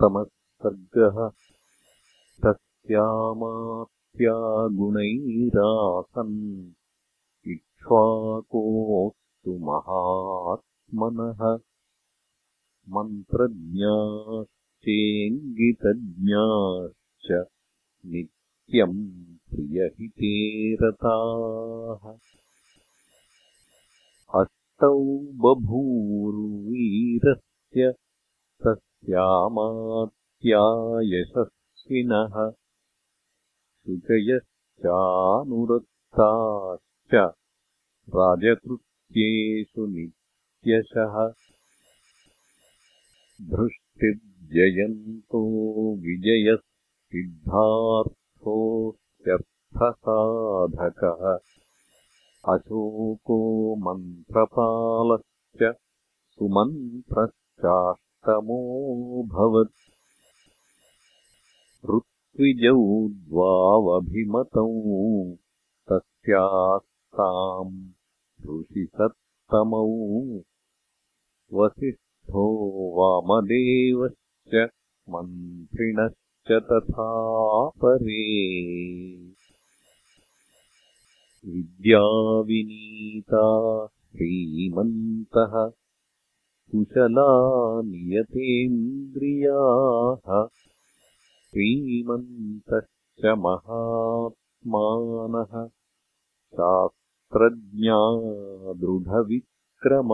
सप्तमः सर्गः तस्यामात्यागुणैरासन् इक्ष्वाकोऽस्तु महात्मनः मन्त्रज्ञाश्चेङ्गितज्ञाश्च नित्यम् प्रियहिते रताः अष्टौ बभूरुवीरस्य तस्यामात्यायशस्विनः शुचयश्चानुरक्ताश्च राजकृत्येषु नित्यशः। धृष्टिर्जयन्तो विजयसिद्धार्थोऽत्यर्थसाधकः अशोको मन्त्रपालश्च सुमन्त्रश्चाष्टमोऽभवत् ऋत्विजौ द्वावभिमतौ तस्यास्ताम् ऋषिसत्तमौ वसिष्ठो वामदेवश्च मन्त्रिणश्च तथा परे। विद्याविनीता श्रीमन्तः कुशला नियतेन्द्रियाः श्रीमन्तश्च महात्मानः शास्त्रज्ञा दृढविक्रमाः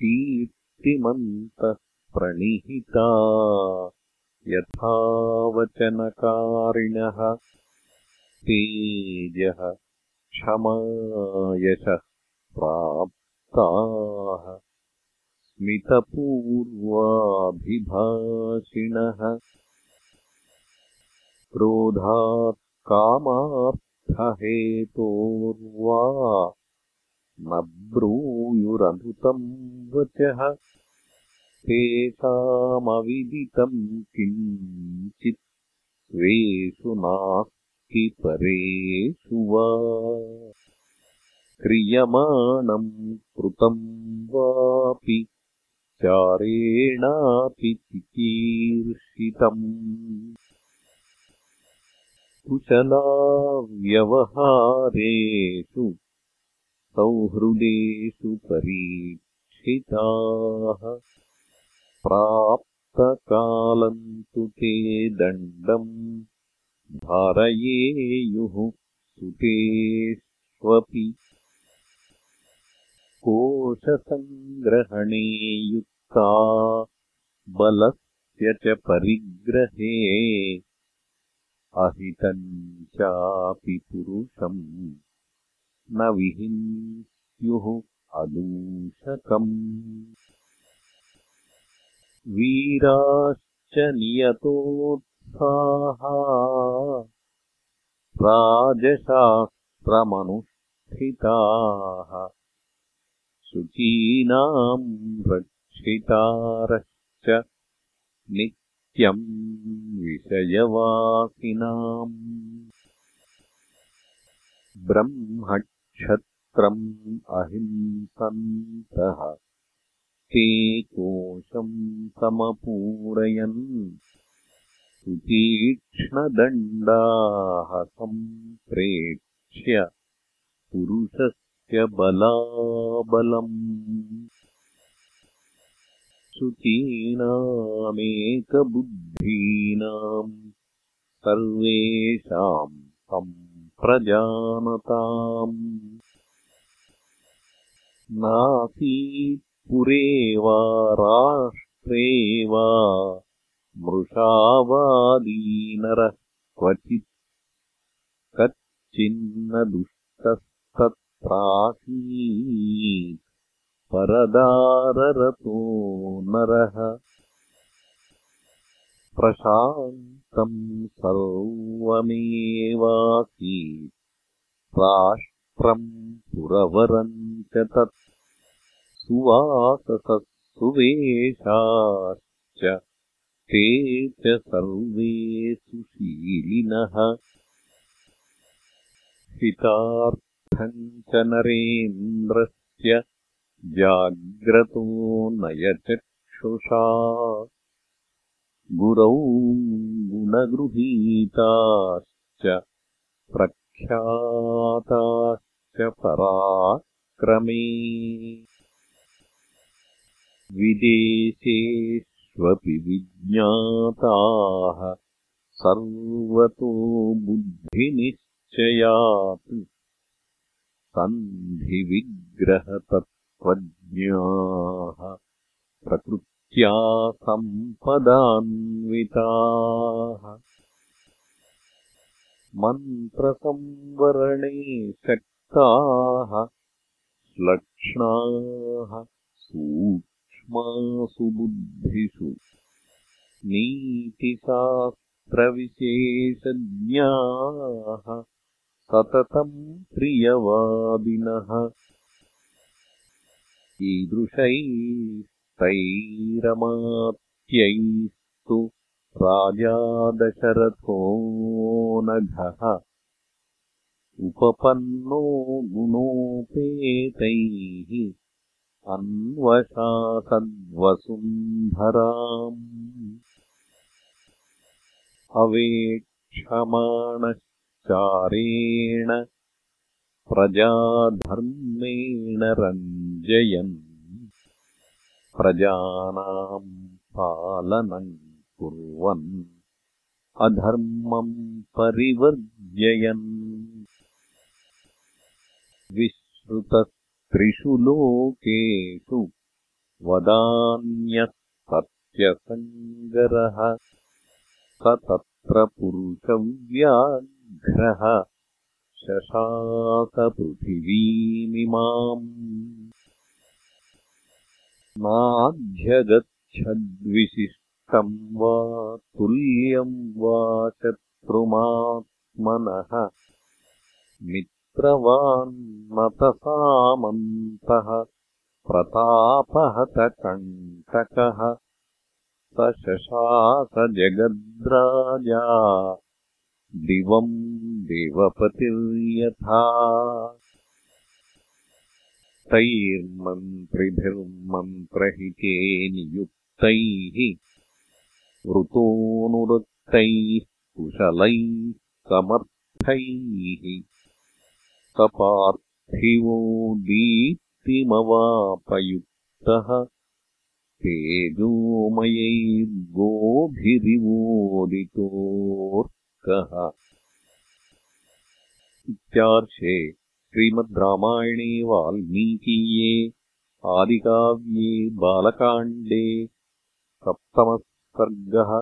कीर्तिमन्तः प्रणिहिता यथावचनकारिणः तेजः क्षमायशः प्राप्ताः। स्मितपूर्वाभिभाषिणः। क्रोधात् कामार्थहेतोर्वा न ब्रूयुरनुतम् वचः। तेषामविदितम् किञ्चित् स्वेषु नास्ति परेषु वा क्रियमाणम् कृतम् वापि चारेणापि चिकीर्षितम्। कुशलाव्यवहारेषु सौहृदेषु परीक्षिताः। प्राप्तकालम् तु ते दण्डम् धारयेयुः सुतेष्वपि कोशसङ्ग्रहणे युक्ता बलस्य च परिग्रहे अहितम् चापि पुरुषम् न विहिंस्युः अदूषकम् वीराश्च नियतो राजशास्त्रमनुष्ठिताः शुचीनाम् रक्षितारश्च नित्यम् विषयवासिनाम्। ब्रह्मक्षत्रम् अहिंसन्तः ते कोशम् समपूरयन्। सुतीक्ष्णदण्डाः सम्प्रेक्ष्य पुरुषस्य बलाबलम् शुचीनामेकबुद्धीनाम् सर्वेषाम् सम्प्रजानताम् नासीत् पुरे वा राष्ट्रे वा मृषावादीनरः क्वचित् कच्चिन्नदुष्टस्तत्रासीत् परदाररतो नरः। प्रशान्तम् सर्वमेवासीत् राष्ट्रम् पुरवरम् च तत् सुवाससः सुवेशाश्च ते च सर्वे सुशीलिनः। हितार्थम् च नरेन्द्रस्य जाग्रतो नयचक्षुषः। चक्षुषा गुरौ गुणगृहीताश्च प्रख्याताश्च पराक्रमे। विदेशेष्वपि विज्ञाताः सर्वतो बुद्धिनिश्चयात् सन्धिविग्रहतत्त्वज्ञाः प्रकृत्या सम्पदान्विताः मन्त्रसंवरणे शक्ताः श्लक्ष्णाः सूक्ष्मासु बुद्धिषु। नीतिशास्त्रविशेषज्ञाः सततम् प्रियवादिनः। ईदृशैस्तैरमात्यैस्तु राजा दशरथो नघः। उपपन्नो गुणोपेतैः अन्वशासद्वसुन्धराम् अवेक्षमाणश्चारेण प्रजाधर्मेण रञ्जयन्। प्रजानाम् पालनम् कुर्वन्। अधर्मम् परिवर्जयन्। विश्रुतस्त्रिषु लोकेषु वदान्यः सत्यसङ्गरः स तत्र पुरुषव्याघ्रः शशासपृथिवीमिमाम् नाध्यगच्छद्विशिष्टम् वा तुल्यम् वा शत्रुमात्मनः। मित्रवान्नतसामन्तः प्रतापहतकण्टकः। स शशास जगद्राजा दिवम् देवपतिर्यथा तैर्मन्त्रिभिर्मन्त्रहिते नियुक्तैः वृतोऽनुरक्तैः कुशलैः समर्थैः स पार्थिवो दीप्तिमवापयुक्तः तेजोमयैर्गोभिरिवोदितोऽर्कः इत्यार्षे श्रीमद् रामायणे वाल्मीकीये आदिकाव्ये बालकाण्डे सप्तमः सर्गः